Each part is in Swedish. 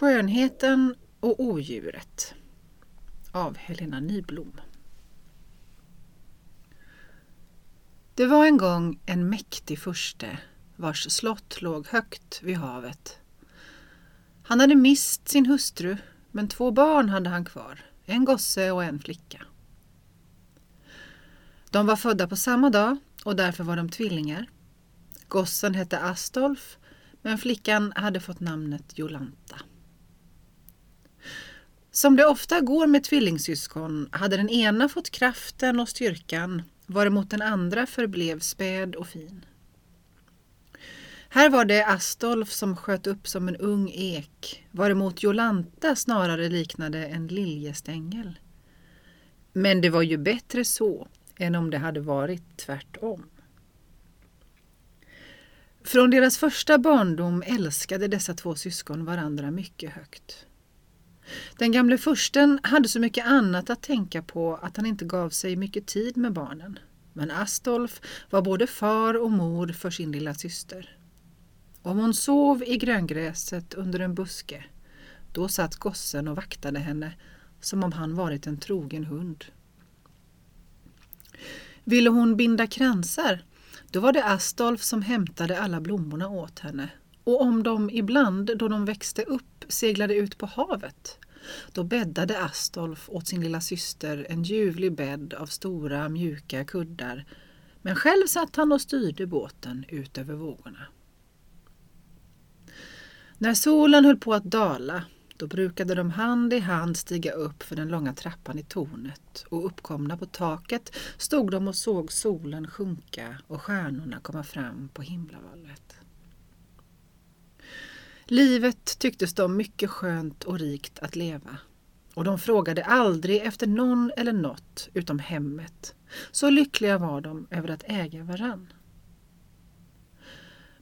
Skönheten och odjuret av Helena Nyblom. Det var en gång en mäktig furste vars slott låg högt vid havet. Han hade mist sin hustru, men två barn hade han kvar, en gosse och en flicka. De var födda på samma dag och därför var de tvillingar. Gossen hette Astolf, men flickan hade fått namnet Jolanta. Som det ofta går med tvillingsyskon hade den ena fått kraften och styrkan varemot den andra förblev späd och fin. Här var det Astolf som sköt upp som en ung ek, varemot Jolanta snarare liknade en liljestängel. Men det var ju bättre så än om det hade varit tvärtom. Från deras första barndom älskade dessa två syskon varandra mycket högt. Den gamle fursten hade så mycket annat att tänka på att han inte gav sig mycket tid med barnen. Men Astolf var både far och mor för sin lilla syster. Om hon sov i gröngräset under en buske, då satt gossen och vaktade henne som om han varit en trogen hund. Ville hon binda kransar, då var det Astolf som hämtade alla blommorna åt henne. Och om de ibland, då de växte upp, seglade ut på havet, då bäddade Astolf åt sin lilla syster en ljuvlig bädd av stora mjuka kuddar, men själv satt han och styrde båten ut över vågorna. När solen höll på att dala då brukade de hand i hand stiga upp för den långa trappan i tornet och uppkomna på taket stod de och såg solen sjunka och stjärnorna komma fram på himlavalvet. Livet tycktes dem mycket skönt och rikt att leva och de frågade aldrig efter någon eller något utom hemmet. Så lyckliga var de över att äga varann.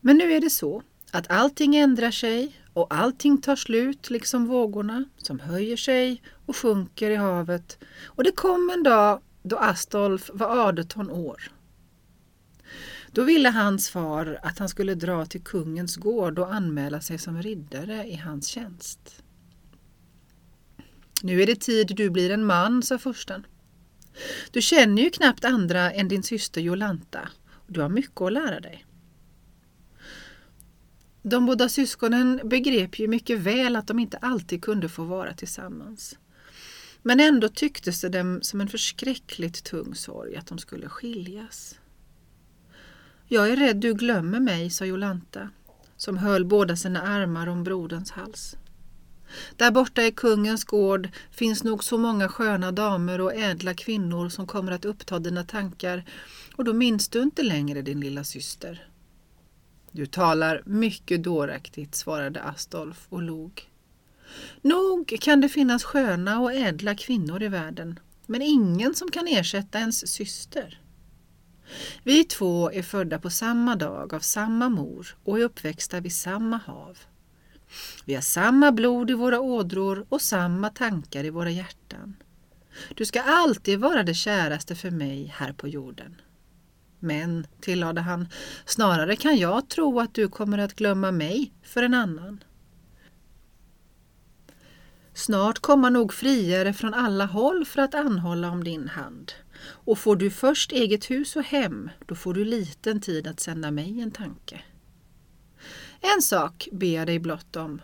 Men nu är det så att allting ändrar sig och allting tar slut liksom vågorna som höjer sig och sjunker i havet. Och det kom en dag då Astolf var 18 år. Då ville hans far att han skulle dra till kungens gård och anmäla sig som riddare i hans tjänst. Nu är det tid du blir en man, sa fursten. Du känner ju knappt andra än din syster Jolanta och du har mycket att lära dig. De båda syskonen begrep ju mycket väl att de inte alltid kunde få vara tillsammans. Men ändå tycktes det dem som en förskräckligt tung sorg att de skulle skiljas. Jag är rädd du glömmer mig, sa Jolanta, som höll båda sina armar om broderns hals. Där borta i kungens gård finns nog så många sköna damer och ädla kvinnor som kommer att uppta dina tankar och då minns du inte längre din lilla syster. Du talar mycket dåraktigt, svarade Astolf och log. Nog kan det finnas sköna och ädla kvinnor i världen, men ingen som kan ersätta ens syster. Vi två är födda på samma dag av samma mor och är uppväxta vid samma hav. Vi har samma blod i våra ådror och samma tankar i våra hjärtan. Du ska alltid vara det käraste för mig här på jorden. Men, tillade han, snarare kan jag tro att du kommer att glömma mig för en annan. Snart kommer nog friare från alla håll för att anhålla om din hand. Och får du först eget hus och hem, då får du liten tid att sända mig en tanke. En sak ber jag dig blott om.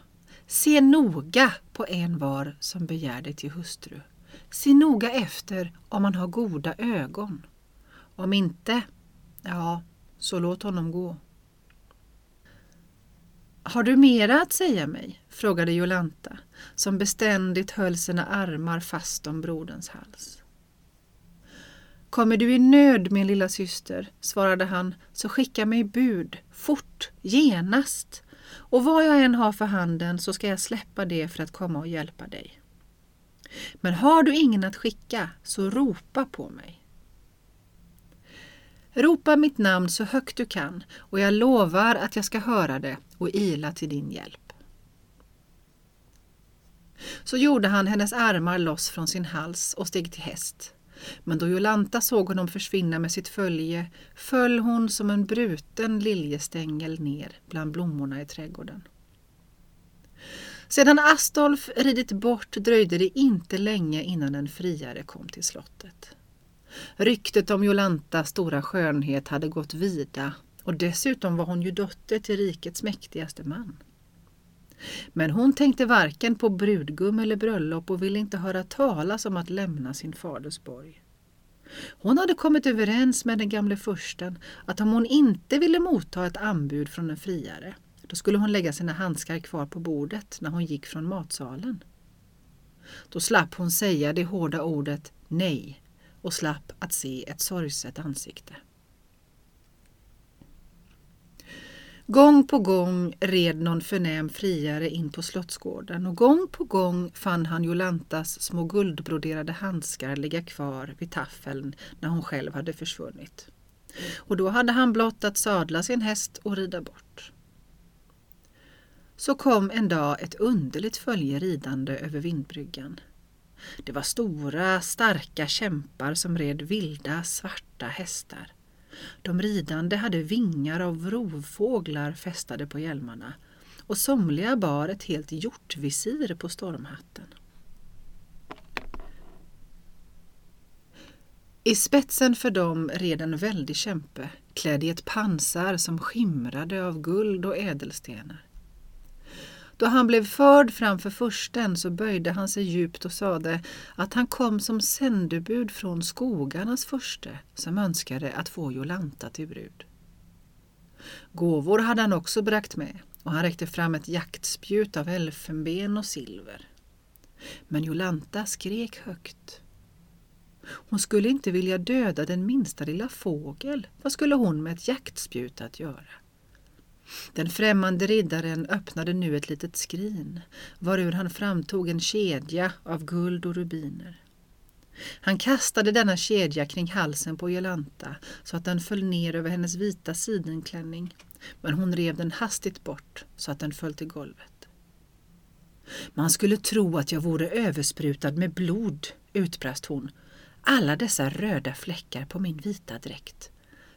Se noga på en var som begär dig till hustru. Se noga efter om han har goda ögon. Om inte, Ja, så låt honom gå. Har du mera att säga mig? frågade Jolanta, som beständigt höll sina armar fast om broderns hals. Kommer du i nöd, min lilla syster, svarade han, så skicka mig bud, fort, genast. Och vad jag än har för handen så ska jag släppa det för att komma och hjälpa dig. Men har du ingen att skicka, så ropa på mig. Ropa mitt namn så högt du kan och jag lovar att jag ska höra det och ila till din hjälp. Så gjorde han hennes armar loss från sin hals och steg till häst. Men då Jolanta såg honom försvinna med sitt följe föll hon som en bruten liljestängel ner bland blommorna i trädgården. Sedan Astolf ridit bort dröjde det inte länge innan en friare kom till slottet. Ryktet om Jolantas stora skönhet hade gått vida och dessutom var hon ju dotter till rikets mäktigaste man. Men hon tänkte varken på brudgum eller bröllop och ville inte höra talas om att lämna sin faders borg. Hon hade kommit överens med den gamle fursten att om hon inte ville motta ett anbud från en friare, då skulle hon lägga sina handskar kvar på bordet när hon gick från matsalen. Då slapp hon säga det hårda ordet nej och slapp att se ett sorgset ansikte. Gång på gång red någon förnäm friare in på slottsgården och gång på gång fann han Jolantas små guldbroderade handskar ligga kvar vid taffeln när hon själv hade försvunnit. Och då hade han blott att sadla sin häst och rida bort. Så kom en dag ett underligt följe ridande över vindbryggan. Det var stora, starka kämpar som red vilda, svarta hästar. De ridande hade vingar av rovfåglar fästade på hjälmarna och somliga bar ett helt hjortvisir på stormhatten. I spetsen för dem red en väldig kämpe klädd i ett pansar som skimrade av guld och ädelstenar. Då han blev förd framför försten så böjde han sig djupt och sade att han kom som sändebud från skogarnas förste som önskade att få Jolanta till brud. Gåvor hade han också bragt med och han räckte fram ett jaktspjut av elfenben och silver. Men Jolanta skrek högt. Hon skulle inte vilja döda den minsta lilla fågel. Vad skulle hon med ett jaktspjut att göra? Den främmande riddaren öppnade nu ett litet skrin varur han framtog en kedja av guld och rubiner. Han kastade denna kedja kring halsen på Jolanta så att den föll ner över hennes vita sidenklänning men hon rev den hastigt bort så att den föll till golvet. Man skulle tro att jag vore översprutad med blod, utbrast hon. Alla dessa röda fläckar på min vita dräkt.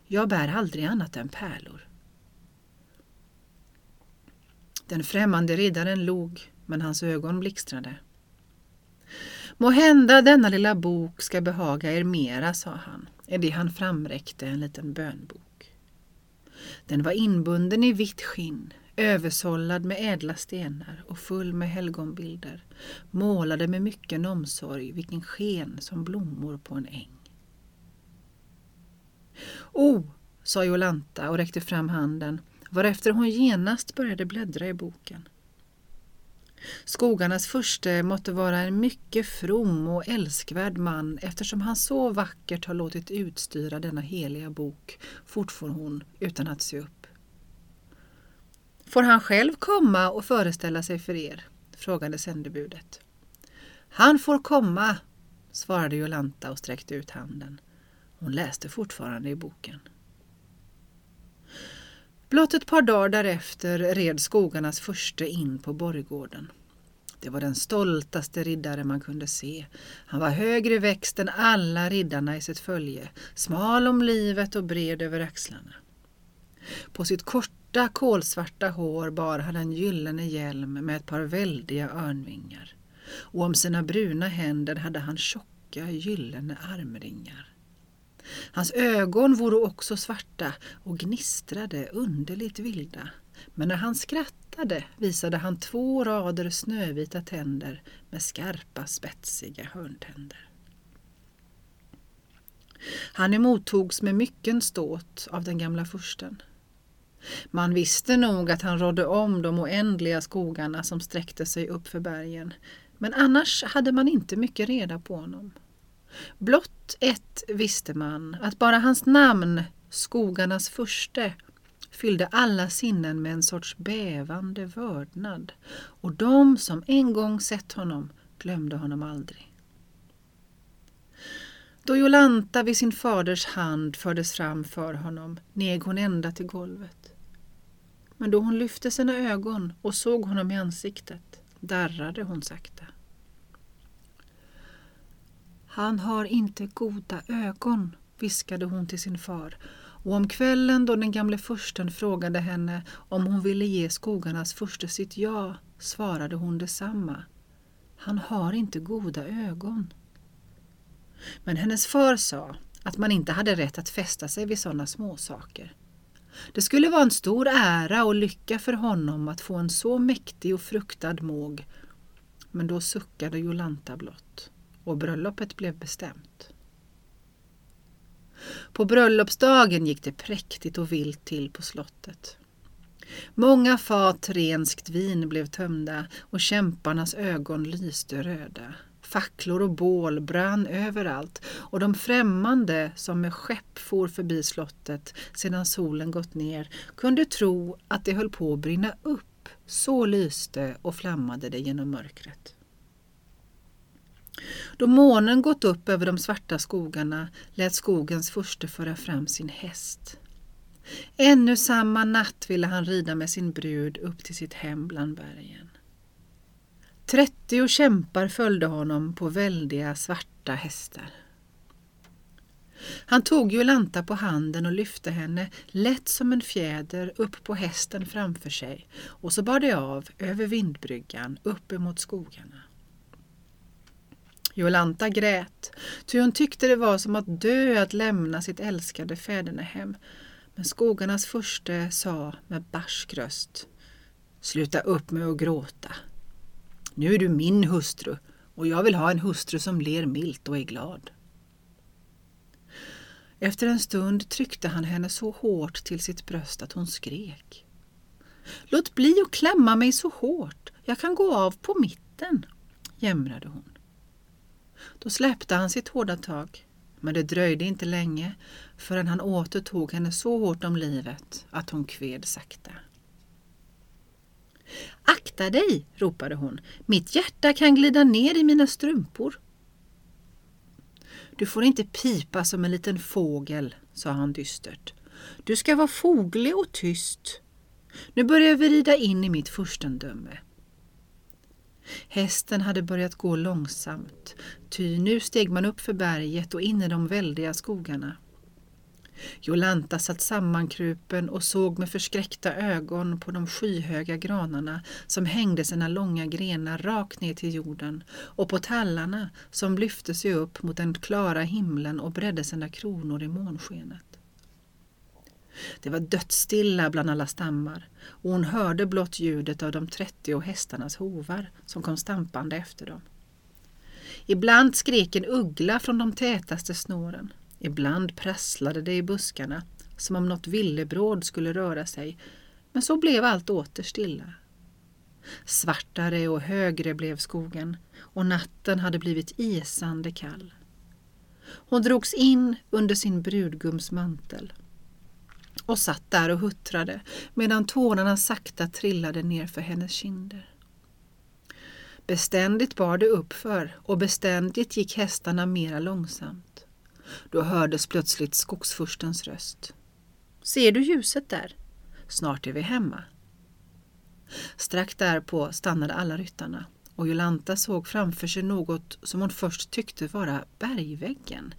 Jag bär aldrig annat än pärlor. Den främmande riddaren log, men hans ögon blixtrade. Må hända denna lilla bok ska behaga er mera, sa han, i det han framräckte en liten bönbok. Den var inbunden i vitt skinn, översållad med ädla stenar och full med helgonbilder, målade med mycken omsorg, vilken sken som blommor på en äng. O, oh, sa Jolanta och räckte fram handen varefter hon genast började bläddra i boken. Skogarnas furste måtte vara en mycket from och älskvärd man eftersom han så vackert har låtit utstyra denna heliga bok, fortfor hon utan att se upp. Får han själv komma och föreställa sig för er? frågade sändebudet. Han får komma, svarade Jolanta och sträckte ut handen. Hon läste fortfarande i boken. Blott ett par dagar därefter red skogarnas förste in på borggården. Det var den stoltaste riddare man kunde se. Han var högre växt än alla riddarna i sitt följe, smal om livet och bred över axlarna. På sitt korta kolsvarta hår bar han en gyllene hjälm med ett par väldiga örnvingar och om sina bruna händer hade han tjocka gyllene armringar. Hans ögon vore också svarta och gnistrade underligt vilda. Men när han skrattade visade han två rader snövita tänder med skarpa spetsiga hörntänder. Han emottogs med mycken ståt av den gamla fursten. Man visste nog att han rådde om de oändliga skogarna som sträckte sig upp för bergen, men annars hade man inte mycket reda på honom. Blott ett visste man, att bara hans namn, skogarnas furste, fyllde alla sinnen med en sorts bävande vördnad och de som en gång sett honom glömde honom aldrig. Då Jolanta vid sin faders hand fördes fram för honom neg hon ända till golvet. Men då hon lyfte sina ögon och såg honom i ansiktet darrade hon sakta. Han har inte goda ögon, viskade hon till sin far Och om kvällen då den gamle fursten frågade henne om hon ville ge skogarnas furste sitt ja svarade hon detsamma. Han har inte goda ögon. Men hennes far sa att man inte hade rätt att fästa sig vid sådana småsaker. Det skulle vara en stor ära och lycka för honom att få en så mäktig och fruktad måg. Men då suckade Jolanta blott och bröllopet blev bestämt. På bröllopsdagen gick det präktigt och vilt till på slottet. Många fat renskt vin blev tömda och kämparnas ögon lyste röda. Facklor och bål brann överallt och de främmande som med skepp for förbi slottet sedan solen gått ner kunde tro att det höll på att brinna upp. Så lyste och flammade det genom mörkret. Då månen gått upp över de svarta skogarna lät skogens furste föra fram sin häst. Ännu samma natt ville han rida med sin brud upp till sitt hem bland bergen. Trettio kämpar följde honom på väldiga svarta hästar. Han tog Jolanta på handen och lyfte henne lätt som en fjäder upp på hästen framför sig och så bar det av över vindbryggan upp emot skogarna. Jolanta grät, ty hon tyckte det var som att dö att lämna sitt älskade fädernehem. Men skogarnas furste sa med barsk röst Sluta upp med att gråta. Nu är du min hustru och jag vill ha en hustru som ler milt och är glad. Efter en stund tryckte han henne så hårt till sitt bröst att hon skrek. Låt bli att klämma mig så hårt, jag kan gå av på mitten, jämrade hon. Då släppte han sitt hårda tag, men det dröjde inte länge förrän han återtog henne så hårt om livet att hon kved sakta. Akta dig, ropade hon. Mitt hjärta kan glida ner i mina strumpor. Du får inte pipa som en liten fågel, sa han dystert. Du ska vara foglig och tyst. Nu börjar vi rida in i mitt furstendöme. Hästen hade börjat gå långsamt, ty nu steg man upp för berget och in i de väldiga skogarna. Jolanta satt sammankrupen och såg med förskräckta ögon på de skyhöga granarna som hängde sina långa grenar rakt ner till jorden och på tallarna som lyfte sig upp mot den klara himlen och bredde sina kronor i månskenet. Det var dödsstilla bland alla stammar och hon hörde blott ljudet av de trettio hästarnas hovar som kom stampande efter dem. Ibland skrek en uggla från de tätaste snåren. Ibland prasslade det i buskarna som om något villebråd skulle röra sig, men så blev allt åter stilla. Svartare och högre blev skogen och natten hade blivit isande kall. Hon drogs in under sin brudgums mantel och satt där och huttrade medan tårarna sakta trillade ner för hennes kinder. Beständigt bar det uppför och beständigt gick hästarna mera långsamt. Då hördes plötsligt skogsfurstens röst. Ser du ljuset där? Snart är vi hemma. Strax därpå stannade alla ryttarna och Jolanta såg framför sig något som hon först tyckte vara bergväggen.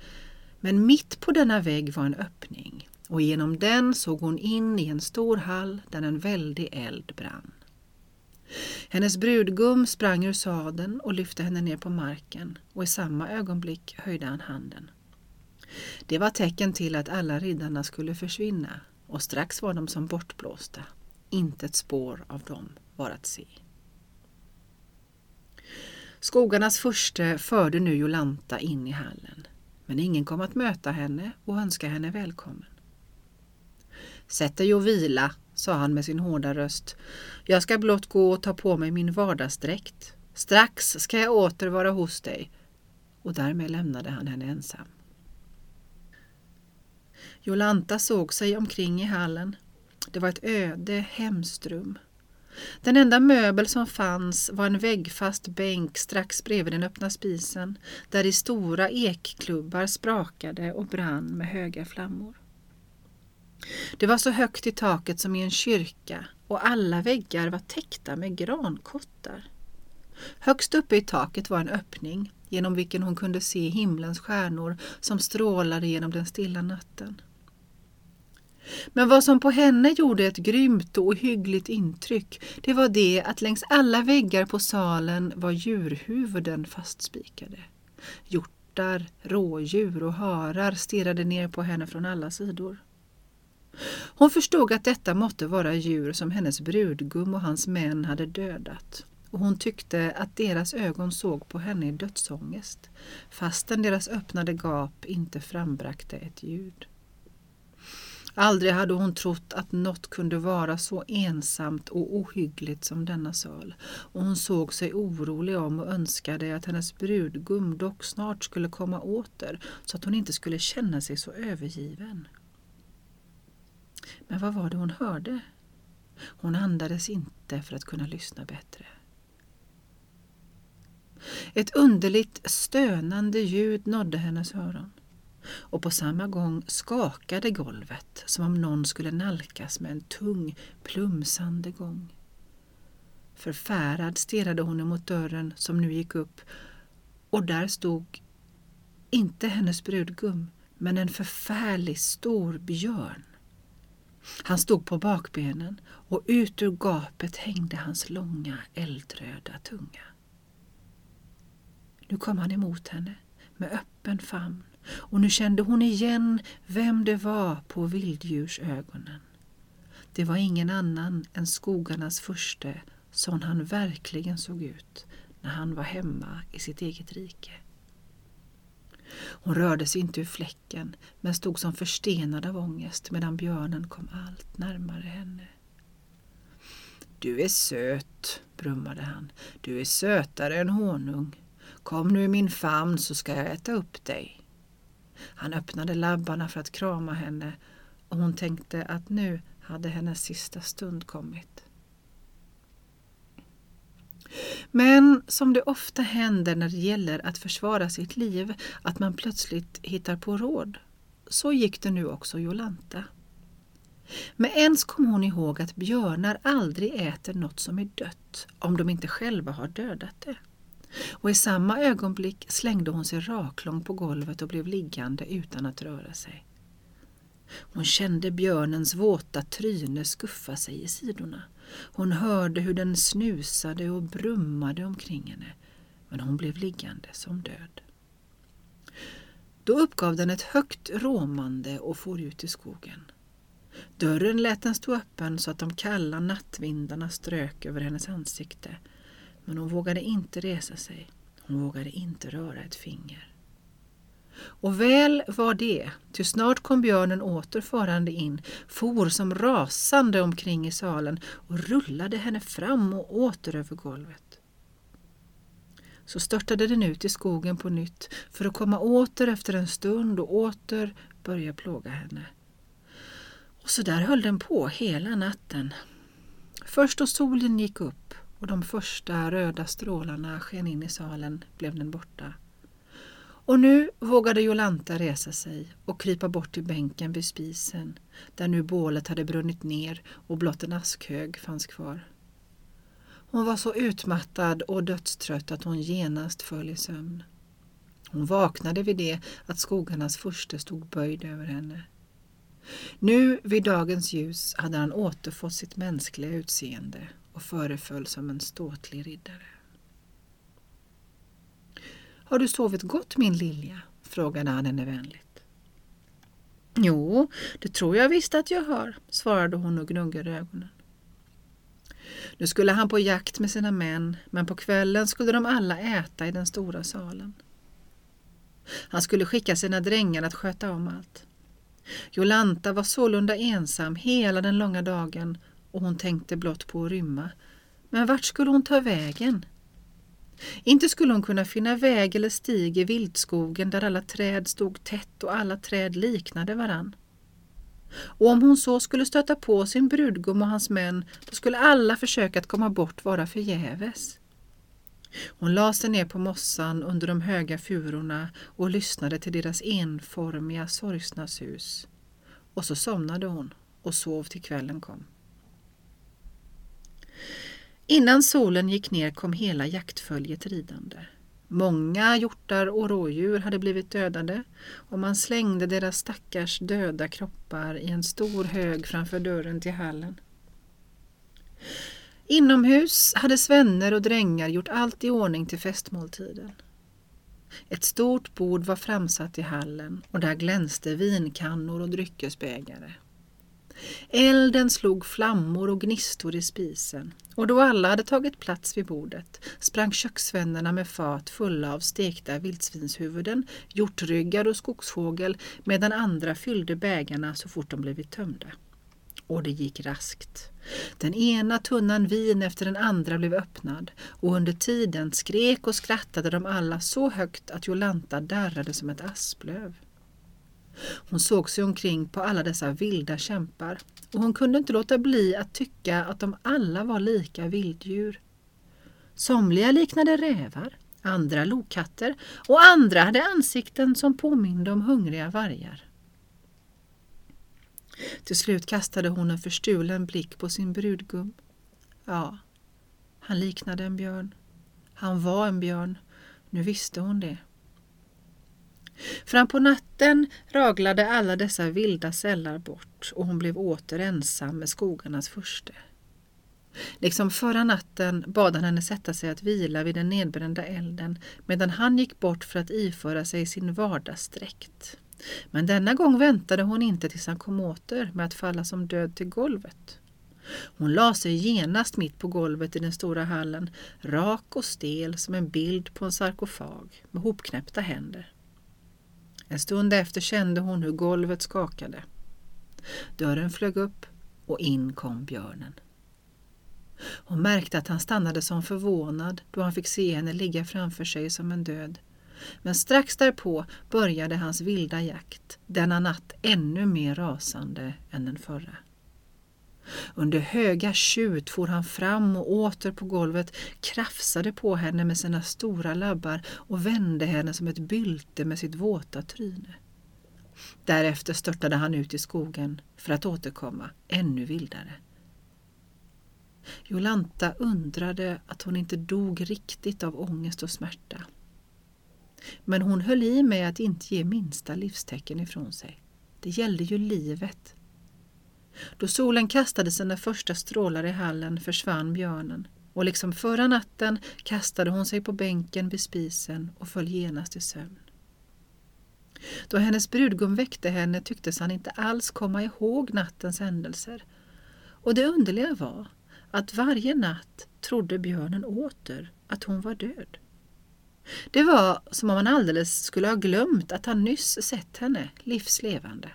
Men mitt på denna vägg var en öppning och genom den såg hon in i en stor hall där en väldig eld brann. Hennes brudgum sprang ur sadeln och lyfte henne ner på marken och i samma ögonblick höjde han handen. Det var tecken till att alla riddarna skulle försvinna och strax var de som bortblåsta. Inte ett spår av dem var att se. Skogarnas furste förde nu Jolanta in i hallen, men ingen kom att möta henne och önska henne välkommen. Sätt dig och vila, sa han med sin hårda röst. Jag ska blott gå och ta på mig min vardagsdräkt. Strax ska jag åter vara hos dig. Och därmed lämnade han henne ensam. Jolanta såg sig omkring i hallen. Det var ett öde, hemskt rum. Den enda möbel som fanns var en väggfast bänk strax bredvid den öppna spisen där i stora ekklubbar sprakade och brann med höga flammor. Det var så högt i taket som i en kyrka och alla väggar var täckta med grankottar. Högst uppe i taket var en öppning genom vilken hon kunde se himlens stjärnor som strålade genom den stilla natten. Men vad som på henne gjorde ett grymt och ohyggligt intryck, det var det att längs alla väggar på salen var djurhuvuden fastspikade. Hjortar, rådjur och harar stirrade ner på henne från alla sidor. Hon förstod att detta måtte vara djur som hennes brudgum och hans män hade dödat och hon tyckte att deras ögon såg på henne i dödsångest fastän deras öppnade gap inte frambrakte ett ljud. Aldrig hade hon trott att något kunde vara så ensamt och ohyggligt som denna sal och hon såg sig orolig om och önskade att hennes brudgum dock snart skulle komma åter så att hon inte skulle känna sig så övergiven. Men vad var det hon hörde? Hon andades inte för att kunna lyssna bättre. Ett underligt stönande ljud nådde hennes öron och på samma gång skakade golvet som om någon skulle nalkas med en tung, plumsande gång. Förfärad stirrade hon emot dörren som nu gick upp och där stod inte hennes brudgum men en förfärlig stor björn. Han stod på bakbenen och ut ur gapet hängde hans långa eldröda tunga. Nu kom han emot henne med öppen famn och nu kände hon igen vem det var på vilddjursögonen. Det var ingen annan än skogarnas furste som han verkligen såg ut när han var hemma i sitt eget rike. Hon rörde sig inte ur fläcken men stod som förstenad av ångest medan björnen kom allt närmare henne. Du är söt, brummade han. Du är sötare än honung. Kom nu i min famn så ska jag äta upp dig. Han öppnade labbarna för att krama henne och hon tänkte att nu hade hennes sista stund kommit. Men som det ofta händer när det gäller att försvara sitt liv, att man plötsligt hittar på råd, så gick det nu också Jolanta. Men ens kom hon ihåg att björnar aldrig äter något som är dött om de inte själva har dödat det och i samma ögonblick slängde hon sig raklång på golvet och blev liggande utan att röra sig. Hon kände björnens våta tryne skuffa sig i sidorna. Hon hörde hur den snusade och brummade omkring henne, men hon blev liggande som död. Då uppgav den ett högt råmande och for ut i skogen. Dörren lät den stå öppen så att de kalla nattvindarna strök över hennes ansikte men hon vågade inte resa sig. Hon vågade inte röra ett finger. Och väl var det, ty snart kom björnen åter farande in, for som rasande omkring i salen och rullade henne fram och åter över golvet. Så störtade den ut i skogen på nytt för att komma åter efter en stund och åter börja plåga henne. Och så där höll den på hela natten. Först då solen gick upp och de första röda strålarna sken in i salen blev den borta. Och nu vågade Jolanta resa sig och krypa bort till bänken vid spisen där nu bålet hade brunnit ner och blott en askhög fanns kvar. Hon var så utmattad och dödstrött att hon genast föll i sömn. Hon vaknade vid det att skogarnas furste stod böjd över henne. Nu vid dagens ljus hade han återfått sitt mänskliga utseende och föreföll som en ståtlig riddare. Har du sovit gott min Lilja? frågade han henne vänligt. Jo, det tror jag visst att jag har, svarade hon och gnuggade ögonen. Nu skulle han på jakt med sina män, men på kvällen skulle de alla äta i den stora salen. Han skulle skicka sina drängar att sköta om allt. Jolanta var sålunda ensam hela den långa dagen och hon tänkte blott på att rymma. Men vart skulle hon ta vägen? Inte skulle hon kunna finna väg eller stig i viltskogen där alla träd stod tätt och alla träd liknade varann. Och om hon så skulle stöta på sin brudgum och hans män, då skulle alla försök att komma bort vara förgäves. Hon la sig ner på mossan under de höga furorna och lyssnade till deras enformiga sorgsna sus. Och så somnade hon och sov till kvällen kom. Innan solen gick ner kom hela jaktföljet ridande. Många hjortar och rådjur hade blivit dödade och man slängde deras stackars döda kroppar i en stor hög framför dörren till hallen. Inomhus hade svänner och drängar gjort allt i ordning till festmåltiden. Ett stort bord var framsatt i hallen och där glänste vinkannor och dryckesbägare. Elden slog flammor och gnistor i spisen och då alla hade tagit plats vid bordet sprang köksvännerna med fat fulla av stekta vildsvinshuvuden, hjortryggar och skogsfågel medan andra fyllde bägarna så fort de blivit tömda. Och det gick raskt. Den ena tunnan vin efter den andra blev öppnad och under tiden skrek och skrattade de alla så högt att Jolanta darrade som ett asplöv. Hon såg sig omkring på alla dessa vilda kämpar och hon kunde inte låta bli att tycka att de alla var lika vilddjur. Somliga liknade rävar, andra lokatter och andra hade ansikten som påminde om hungriga vargar. Till slut kastade hon en förstulen blick på sin brudgum. Ja, han liknade en björn. Han var en björn. Nu visste hon det. Fram på natten raglade alla dessa vilda sällar bort och hon blev åter ensam med skogarnas furste. Liksom förra natten bad han henne sätta sig att vila vid den nedbrända elden medan han gick bort för att iföra sig sin vardagsdräkt. Men denna gång väntade hon inte tills han kom åter med att falla som död till golvet. Hon la sig genast mitt på golvet i den stora hallen, rak och stel som en bild på en sarkofag med hopknäppta händer. En stund efter kände hon hur golvet skakade. Dörren flög upp och in kom björnen. Hon märkte att han stannade som förvånad då han fick se henne ligga framför sig som en död. Men strax därpå började hans vilda jakt, denna natt ännu mer rasande än den förra. Under höga tjut for han fram och åter på golvet, krafsade på henne med sina stora labbar och vände henne som ett bylte med sitt våta tryne. Därefter störtade han ut i skogen för att återkomma ännu vildare. Jolanta undrade att hon inte dog riktigt av ångest och smärta. Men hon höll i med att inte ge minsta livstecken ifrån sig. Det gällde ju livet. Då solen kastade sina första strålar i hallen försvann björnen och liksom förra natten kastade hon sig på bänken vid spisen och föll genast i sömn. Då hennes brudgum väckte henne tycktes han inte alls komma ihåg nattens händelser. Och det underliga var att varje natt trodde björnen åter att hon var död. Det var som om han alldeles skulle ha glömt att han nyss sett henne livslevande.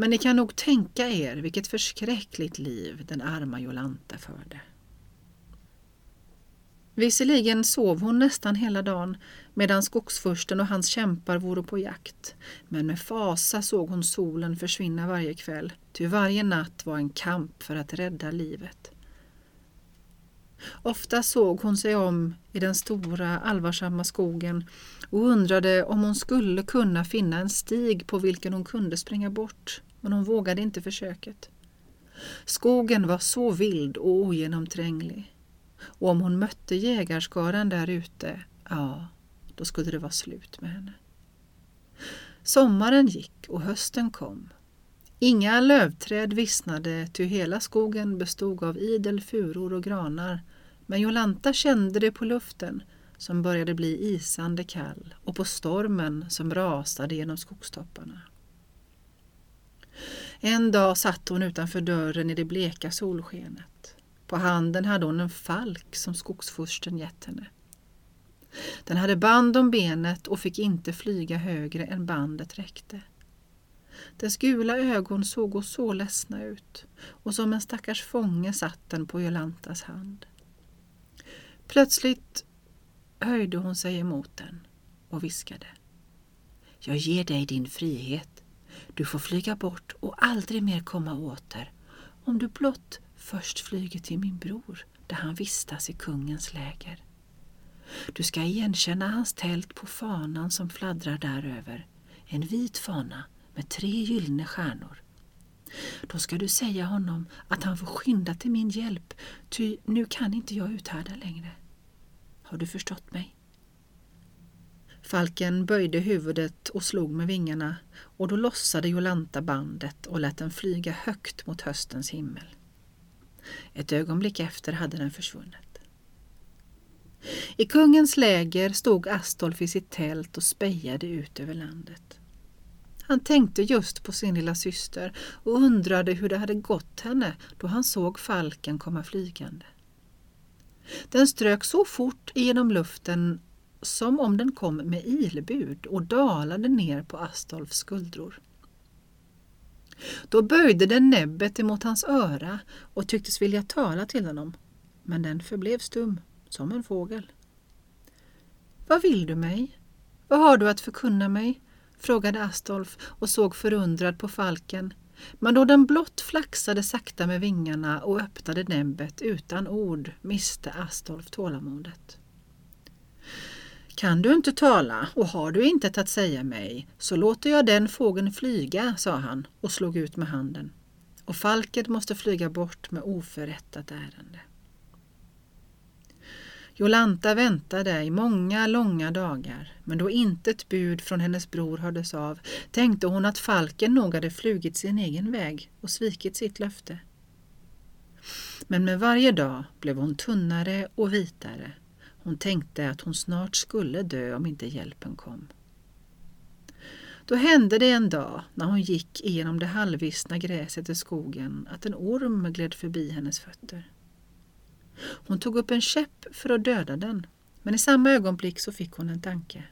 Men ni kan nog tänka er vilket förskräckligt liv den arma Jolanta förde. Visserligen sov hon nästan hela dagen medan skogsfursten och hans kämpar vore på jakt. Men med fasa såg hon solen försvinna varje kväll, ty varje natt var en kamp för att rädda livet. Ofta såg hon sig om i den stora allvarsamma skogen och undrade om hon skulle kunna finna en stig på vilken hon kunde springa bort, men hon vågade inte försöket. Skogen var så vild och ogenomtränglig och om hon mötte jägarskaran där ute, ja, då skulle det vara slut med henne. Sommaren gick och hösten kom. Inga lövträd vissnade, ty hela skogen bestod av idel furor och granar. Men Jolanta kände det på luften som började bli isande kall och på stormen som rasade genom skogstopparna. En dag satt hon utanför dörren i det bleka solskenet. På handen hade hon en falk som skogsfursten gett henne. Den hade band om benet och fick inte flyga högre än bandet räckte. Dess gula ögon såg så ledsna ut och som en stackars fånge satt den på Jolantas hand. Plötsligt höjde hon sig emot den och viskade. Jag ger dig din frihet. Du får flyga bort och aldrig mer komma åter om du blott först flyger till min bror där han vistas i kungens läger. Du ska igenkänna hans tält på fanan som fladdrar däröver, en vit fana med tre gyllene stjärnor. Då ska du säga honom att han får skynda till min hjälp, ty nu kan inte jag uthärda längre. Har du förstått mig? Falken böjde huvudet och slog med vingarna och då lossade Jolanta bandet och lät den flyga högt mot höstens himmel. Ett ögonblick efter hade den försvunnit. I kungens läger stod Astolf i sitt tält och spejade ut över landet. Han tänkte just på sin lilla syster och undrade hur det hade gått henne då han såg falken komma flygande. Den strök så fort genom luften som om den kom med ilbud och dalade ner på Astolfs skuldror. Då böjde den näbbet emot hans öra och tycktes vilja tala till honom, men den förblev stum, som en fågel. Vad vill du mig? Vad har du att förkunna mig? frågade Astolf och såg förundrad på falken. Men då den blott flaxade sakta med vingarna och öppnade näbbet utan ord miste Astolf tålamodet. Kan du inte tala och har du intet att säga mig så låter jag den fågeln flyga, sa han och slog ut med handen. Och falken måste flyga bort med oförrättat ärende. Jolanta väntade i många långa dagar, men då intet bud från hennes bror hördes av tänkte hon att falken nog hade flugit sin egen väg och svikit sitt löfte. Men med varje dag blev hon tunnare och vitare hon tänkte att hon snart skulle dö om inte hjälpen kom. Då hände det en dag när hon gick igenom det halvvissna gräset i skogen att en orm gled förbi hennes fötter. Hon tog upp en käpp för att döda den, men i samma ögonblick så fick hon en tanke.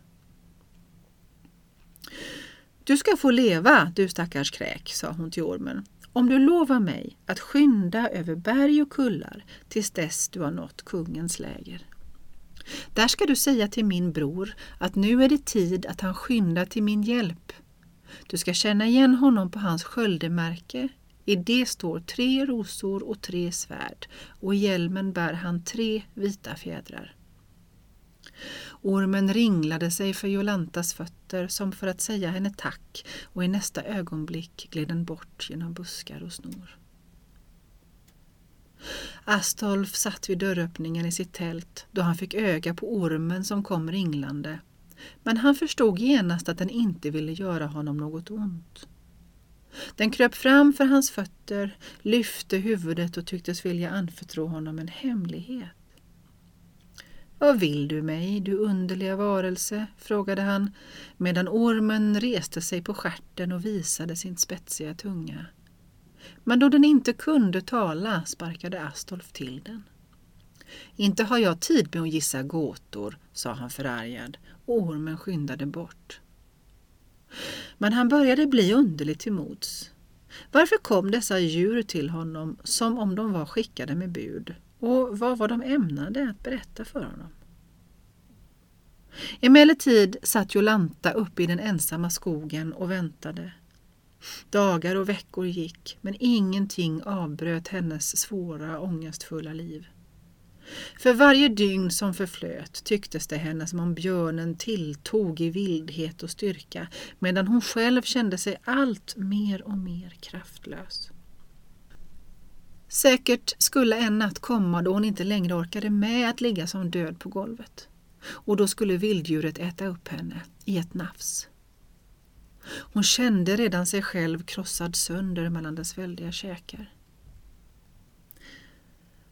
Du ska få leva, du stackars kräk, sa hon till ormen, om du lovar mig att skynda över berg och kullar tills dess du har nått kungens läger. Där ska du säga till min bror att nu är det tid att han skyndar till min hjälp. Du ska känna igen honom på hans sköldemärke. I det står tre rosor och tre svärd och i hjälmen bär han tre vita fjädrar. Ormen ringlade sig för Jolantas fötter som för att säga henne tack och i nästa ögonblick gled den bort genom buskar och snor. Astolf satt vid dörröppningen i sitt tält då han fick öga på ormen som kom ringlande. Men han förstod genast att den inte ville göra honom något ont. Den kröp fram för hans fötter, lyfte huvudet och tycktes vilja anförtro honom en hemlighet. Vad vill du mig, du underliga varelse? frågade han medan ormen reste sig på skärten och visade sin spetsiga tunga. Men då den inte kunde tala sparkade Astolf till den. Inte har jag tid med att gissa gåtor, sa han förargad och ormen skyndade bort. Men han började bli underligt till mods. Varför kom dessa djur till honom som om de var skickade med bud? Och vad var de ämnade att berätta för honom? Emellertid satt Jolanta uppe i den ensamma skogen och väntade. Dagar och veckor gick, men ingenting avbröt hennes svåra, ångestfulla liv. För varje dygn som förflöt tycktes det henne som om björnen tilltog i vildhet och styrka medan hon själv kände sig allt mer och mer kraftlös. Säkert skulle en natt komma då hon inte längre orkade med att ligga som död på golvet. Och då skulle vilddjuret äta upp henne i ett nafs. Hon kände redan sig själv krossad sönder mellan dess väldiga käkar.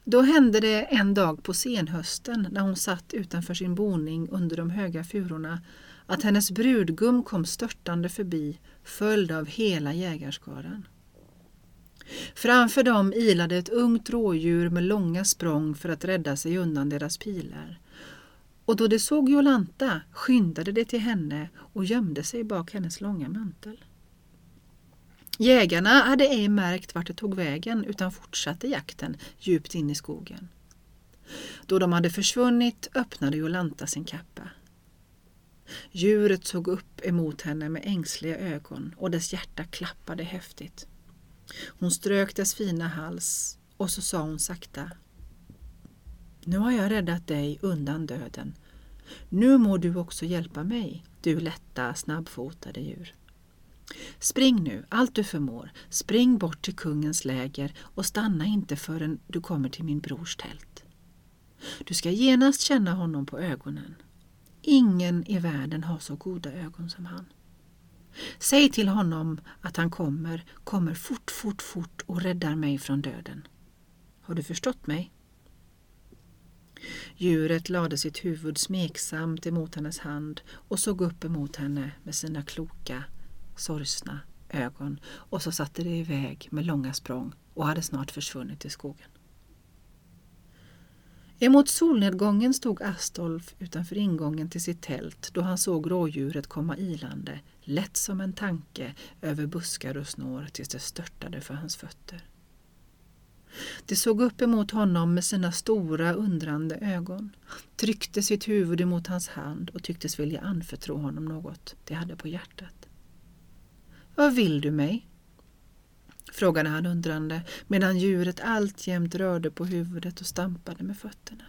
Då hände det en dag på senhösten när hon satt utanför sin boning under de höga furorna att hennes brudgum kom störtande förbi följd av hela jägarskaran. Framför dem ilade ett ungt rådjur med långa språng för att rädda sig undan deras pilar och då det såg Jolanta skyndade det till henne och gömde sig bak hennes långa mantel. Jägarna hade ej märkt vart det tog vägen utan fortsatte jakten djupt in i skogen. Då de hade försvunnit öppnade Jolanta sin kappa. Djuret såg upp emot henne med ängsliga ögon och dess hjärta klappade häftigt. Hon strök dess fina hals och så sa hon sakta nu har jag räddat dig undan döden. Nu må du också hjälpa mig, du lätta, snabbfotade djur. Spring nu, allt du förmår, spring bort till kungens läger och stanna inte förrän du kommer till min brors tält. Du ska genast känna honom på ögonen. Ingen i världen har så goda ögon som han. Säg till honom att han kommer, kommer fort, fort, fort och räddar mig från döden. Har du förstått mig? Djuret lade sitt huvud smeksamt emot hennes hand och såg upp emot henne med sina kloka, sorgsna ögon och så satte det iväg med långa språng och hade snart försvunnit i skogen. Emot solnedgången stod Astolf utanför ingången till sitt tält då han såg rådjuret komma ilande, lätt som en tanke, över buskar och snår tills det störtade för hans fötter. De såg upp emot honom med sina stora undrande ögon, tryckte sitt huvud emot hans hand och tycktes vilja anförtro honom något de hade på hjärtat. Vad vill du mig? frågade han undrande medan djuret alltjämt rörde på huvudet och stampade med fötterna.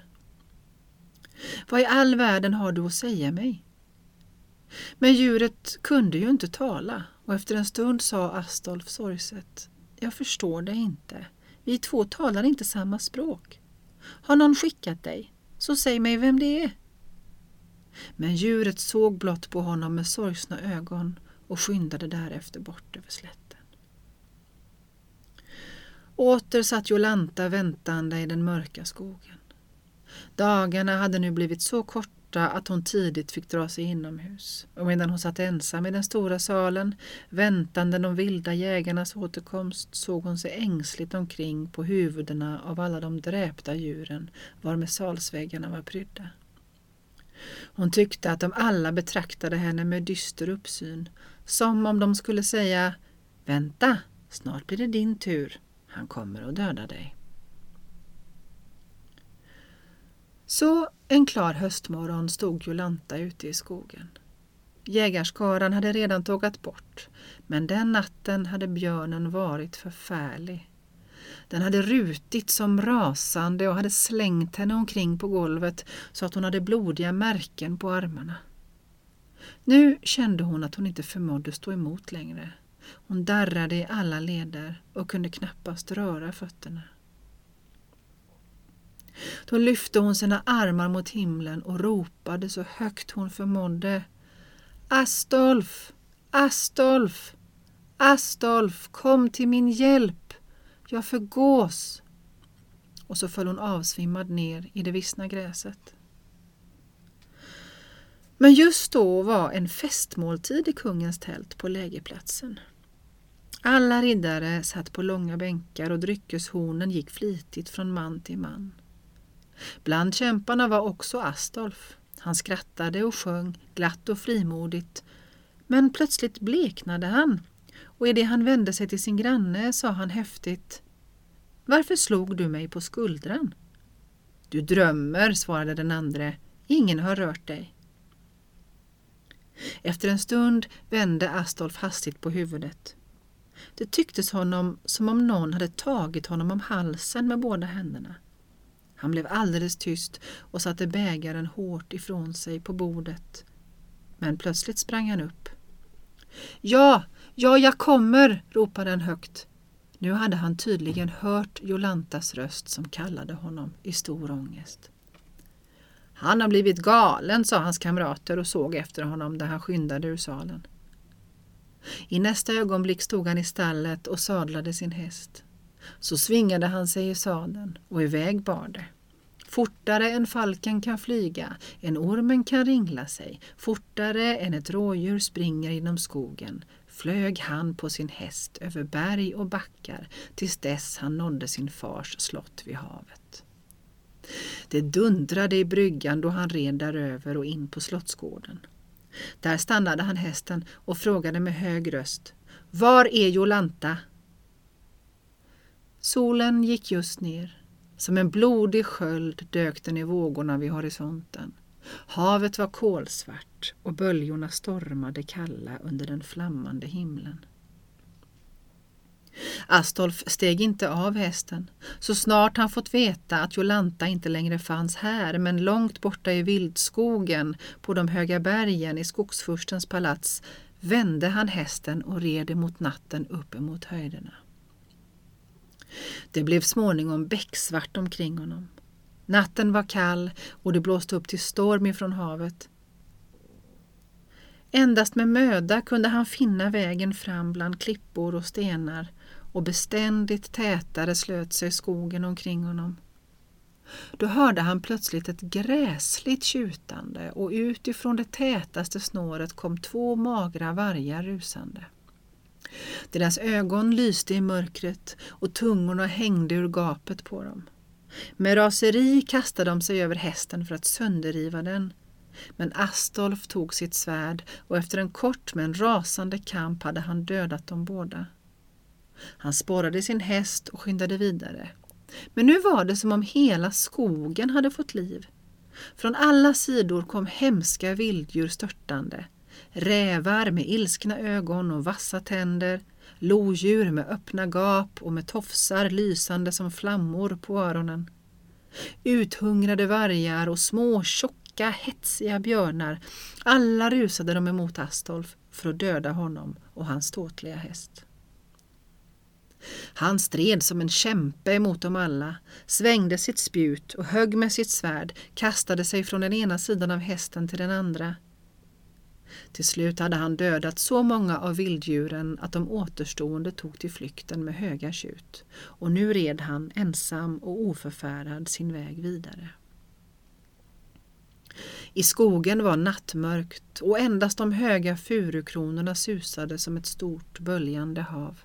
Vad i all världen har du att säga mig? Men djuret kunde ju inte tala och efter en stund sa Astolf sorgset Jag förstår dig inte. Vi två talar inte samma språk. Har någon skickat dig? Så säg mig vem det är. Men djuret såg blott på honom med sorgsna ögon och skyndade därefter bort över slätten. Åter satt Jolanta väntande i den mörka skogen. Dagarna hade nu blivit så korta att hon tidigt fick dra sig inomhus och medan hon satt ensam i den stora salen väntande de vilda jägarnas återkomst såg hon sig ängsligt omkring på huvudena av alla de dräpta djuren varmed salsväggarna var prydda. Hon tyckte att de alla betraktade henne med dyster uppsyn som om de skulle säga Vänta, snart blir det din tur. Han kommer att döda dig. Så en klar höstmorgon stod Jolanta ute i skogen. Jägarskaran hade redan tågat bort, men den natten hade björnen varit förfärlig. Den hade rutit som rasande och hade slängt henne omkring på golvet så att hon hade blodiga märken på armarna. Nu kände hon att hon inte förmådde stå emot längre. Hon darrade i alla leder och kunde knappast röra fötterna. Då lyfte hon sina armar mot himlen och ropade så högt hon förmådde. Astolf! Astolf! Astolf, kom till min hjälp! Jag förgås! Och så föll hon avsvimmad ner i det vissna gräset. Men just då var en festmåltid i kungens tält på lägerplatsen. Alla riddare satt på långa bänkar och dryckeshornen gick flitigt från man till man. Bland kämparna var också Astolf. Han skrattade och sjöng glatt och frimodigt. Men plötsligt bleknade han och i det han vände sig till sin granne sa han häftigt Varför slog du mig på skuldran? Du drömmer, svarade den andre. Ingen har rört dig. Efter en stund vände Astolf hastigt på huvudet. Det tycktes honom som om någon hade tagit honom om halsen med båda händerna. Han blev alldeles tyst och satte bägaren hårt ifrån sig på bordet. Men plötsligt sprang han upp. Ja, ja, jag kommer, ropade han högt. Nu hade han tydligen hört Jolantas röst som kallade honom i stor ångest. Han har blivit galen, sa hans kamrater och såg efter honom där han skyndade ur salen. I nästa ögonblick stod han i stallet och sadlade sin häst. Så svingade han sig i sadeln och iväg bar det. Fortare än falken kan flyga, än ormen kan ringla sig, fortare än ett rådjur springer inom skogen, flög han på sin häst över berg och backar tills dess han nådde sin fars slott vid havet. Det dundrade i bryggan då han red däröver och in på slottsgården. Där stannade han hästen och frågade med hög röst Var är Jolanta? Solen gick just ner. Som en blodig sköld dök den i vågorna vid horisonten. Havet var kolsvart och böljorna stormade kalla under den flammande himlen. Astolf steg inte av hästen. Så snart han fått veta att Jolanta inte längre fanns här men långt borta i vildskogen på de höga bergen i skogsfurstens palats vände han hästen och red emot natten upp emot höjderna. Det blev småningom becksvart omkring honom. Natten var kall och det blåste upp till storm ifrån havet. Endast med möda kunde han finna vägen fram bland klippor och stenar och beständigt tätare slöt sig skogen omkring honom. Då hörde han plötsligt ett gräsligt tjutande och utifrån det tätaste snåret kom två magra vargar rusande. Deras ögon lyste i mörkret och tungorna hängde ur gapet på dem. Med raseri kastade de sig över hästen för att sönderriva den. Men Astolf tog sitt svärd och efter en kort men rasande kamp hade han dödat dem båda. Han spårade sin häst och skyndade vidare. Men nu var det som om hela skogen hade fått liv. Från alla sidor kom hemska vilddjur störtande. Rävar med ilskna ögon och vassa tänder, lodjur med öppna gap och med tofsar lysande som flammor på öronen. Uthungrade vargar och små tjocka hetsiga björnar, alla rusade de emot Astolf för att döda honom och hans ståtliga häst. Han stred som en kämpe emot dem alla, svängde sitt spjut och högg med sitt svärd, kastade sig från den ena sidan av hästen till den andra. Till slut hade han dödat så många av vilddjuren att de återstående tog till flykten med höga tjut och nu red han ensam och oförfärad sin väg vidare. I skogen var nattmörkt och endast de höga furukronorna susade som ett stort böljande hav.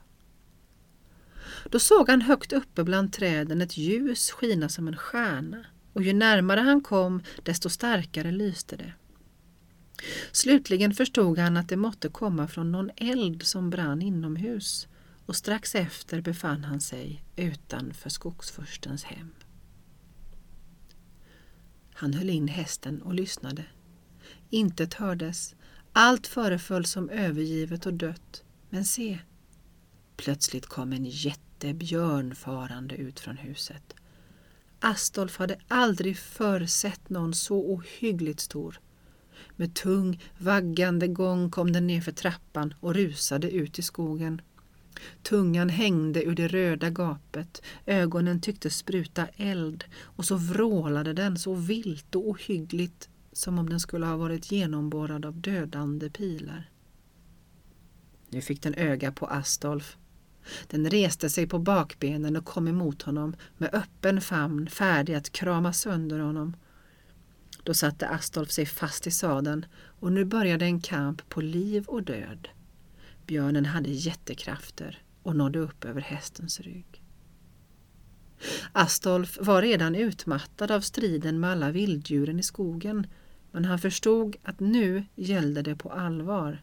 Då såg han högt uppe bland träden ett ljus skina som en stjärna och ju närmare han kom desto starkare lyste det. Slutligen förstod han att det måtte komma från någon eld som brann inomhus och strax efter befann han sig utanför skogsfurstens hem. Han höll in hästen och lyssnade. Intet hördes. Allt föreföll som övergivet och dött. Men se! Plötsligt kom en jättebjörn farande ut från huset. Astolf hade aldrig förr sett någon så ohyggligt stor. Med tung, vaggande gång kom den nerför trappan och rusade ut i skogen. Tungan hängde ur det röda gapet, ögonen tycktes spruta eld och så vrålade den så vilt och ohyggligt som om den skulle ha varit genomborrad av dödande pilar. Nu fick den öga på Astolf. Den reste sig på bakbenen och kom emot honom med öppen famn färdig att krama sönder honom. Då satte Astolf sig fast i sadeln och nu började en kamp på liv och död. Björnen hade jättekrafter och nådde upp över hästens rygg. Astolf var redan utmattad av striden med alla vilddjuren i skogen men han förstod att nu gällde det på allvar.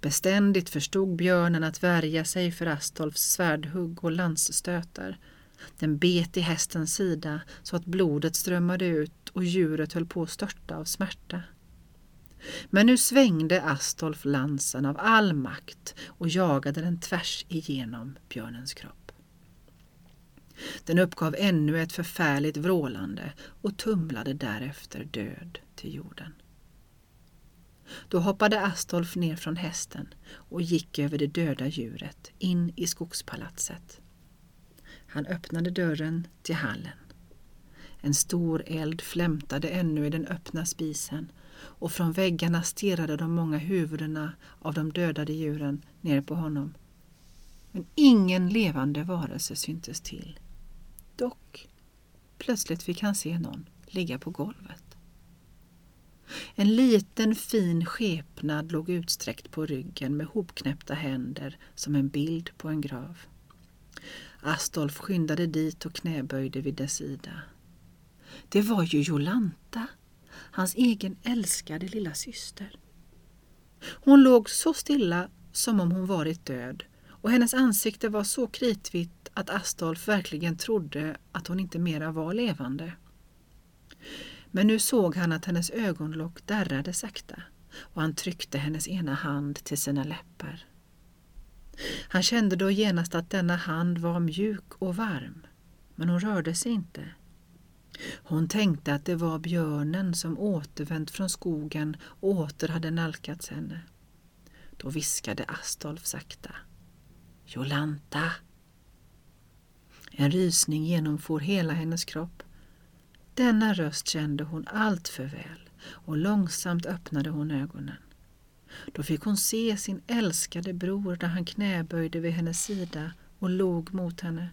Beständigt förstod björnen att värja sig för Astolfs svärdhugg och lansstötar. Den bet i hästens sida så att blodet strömmade ut och djuret höll på att störta av smärta. Men nu svängde Astolf lansen av all makt och jagade den tvärs igenom björnens kropp. Den uppgav ännu ett förfärligt vrålande och tumlade därefter död till jorden. Då hoppade Astolf ner från hästen och gick över det döda djuret in i skogspalatset. Han öppnade dörren till hallen. En stor eld flämtade ännu i den öppna spisen och från väggarna stirrade de många huvudena av de dödade djuren ner på honom. Men ingen levande varelse syntes till. Dock, plötsligt fick han se någon ligga på golvet. En liten fin skepnad låg utsträckt på ryggen med hopknäppta händer som en bild på en grav. Astolf skyndade dit och knäböjde vid dess sida. Det var ju Jolanta, hans egen älskade lilla syster. Hon låg så stilla som om hon varit död och hennes ansikte var så kritvitt att Astolf verkligen trodde att hon inte mera var levande. Men nu såg han att hennes ögonlock darrade sakta och han tryckte hennes ena hand till sina läppar. Han kände då genast att denna hand var mjuk och varm, men hon rörde sig inte. Hon tänkte att det var björnen som återvänt från skogen och åter hade nalkats henne. Då viskade Astolf sakta. Jolanta! En rysning genomfor hela hennes kropp. Denna röst kände hon allt för väl och långsamt öppnade hon ögonen. Då fick hon se sin älskade bror där han knäböjde vid hennes sida och log mot henne.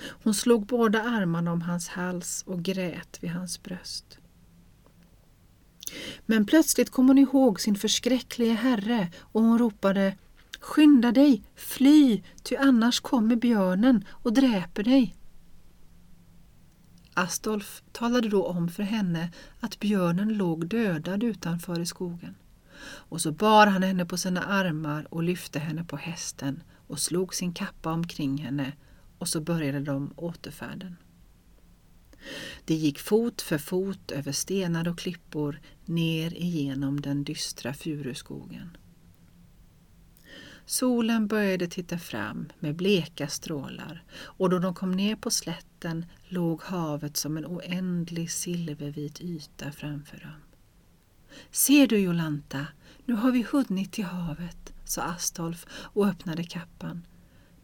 Hon slog båda armarna om hans hals och grät vid hans bröst. Men plötsligt kom hon ihåg sin förskräcklige herre och hon ropade Skynda dig, fly, ty annars kommer björnen och dräper dig. Astolf talade då om för henne att björnen låg dödad utanför i skogen. Och så bar han henne på sina armar och lyfte henne på hästen och slog sin kappa omkring henne och så började de återfärden. De gick fot för fot över stenar och klippor ner igenom den dystra furuskogen. Solen började titta fram med bleka strålar och då de kom ner på slätten låg havet som en oändlig silvervit yta framför dem. Ser du Jolanta, nu har vi hunnit till havet, sa Astolf och öppnade kappan.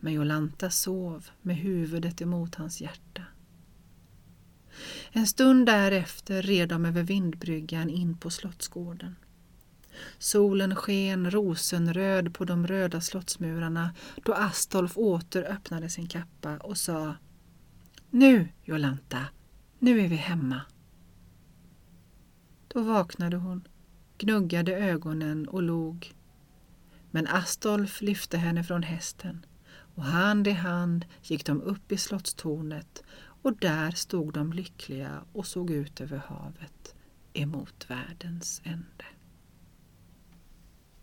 Men Jolanta sov med huvudet emot hans hjärta. En stund därefter red de över vindbryggan in på slottsgården. Solen sken rosenröd på de röda slottsmurarna då Astolf åter öppnade sin kappa och sa Nu, Jolanta, nu är vi hemma. Då vaknade hon, gnuggade ögonen och log. Men Astolf lyfte henne från hästen och hand i hand gick de upp i slottstornet och där stod de lyckliga och såg ut över havet emot världens ände.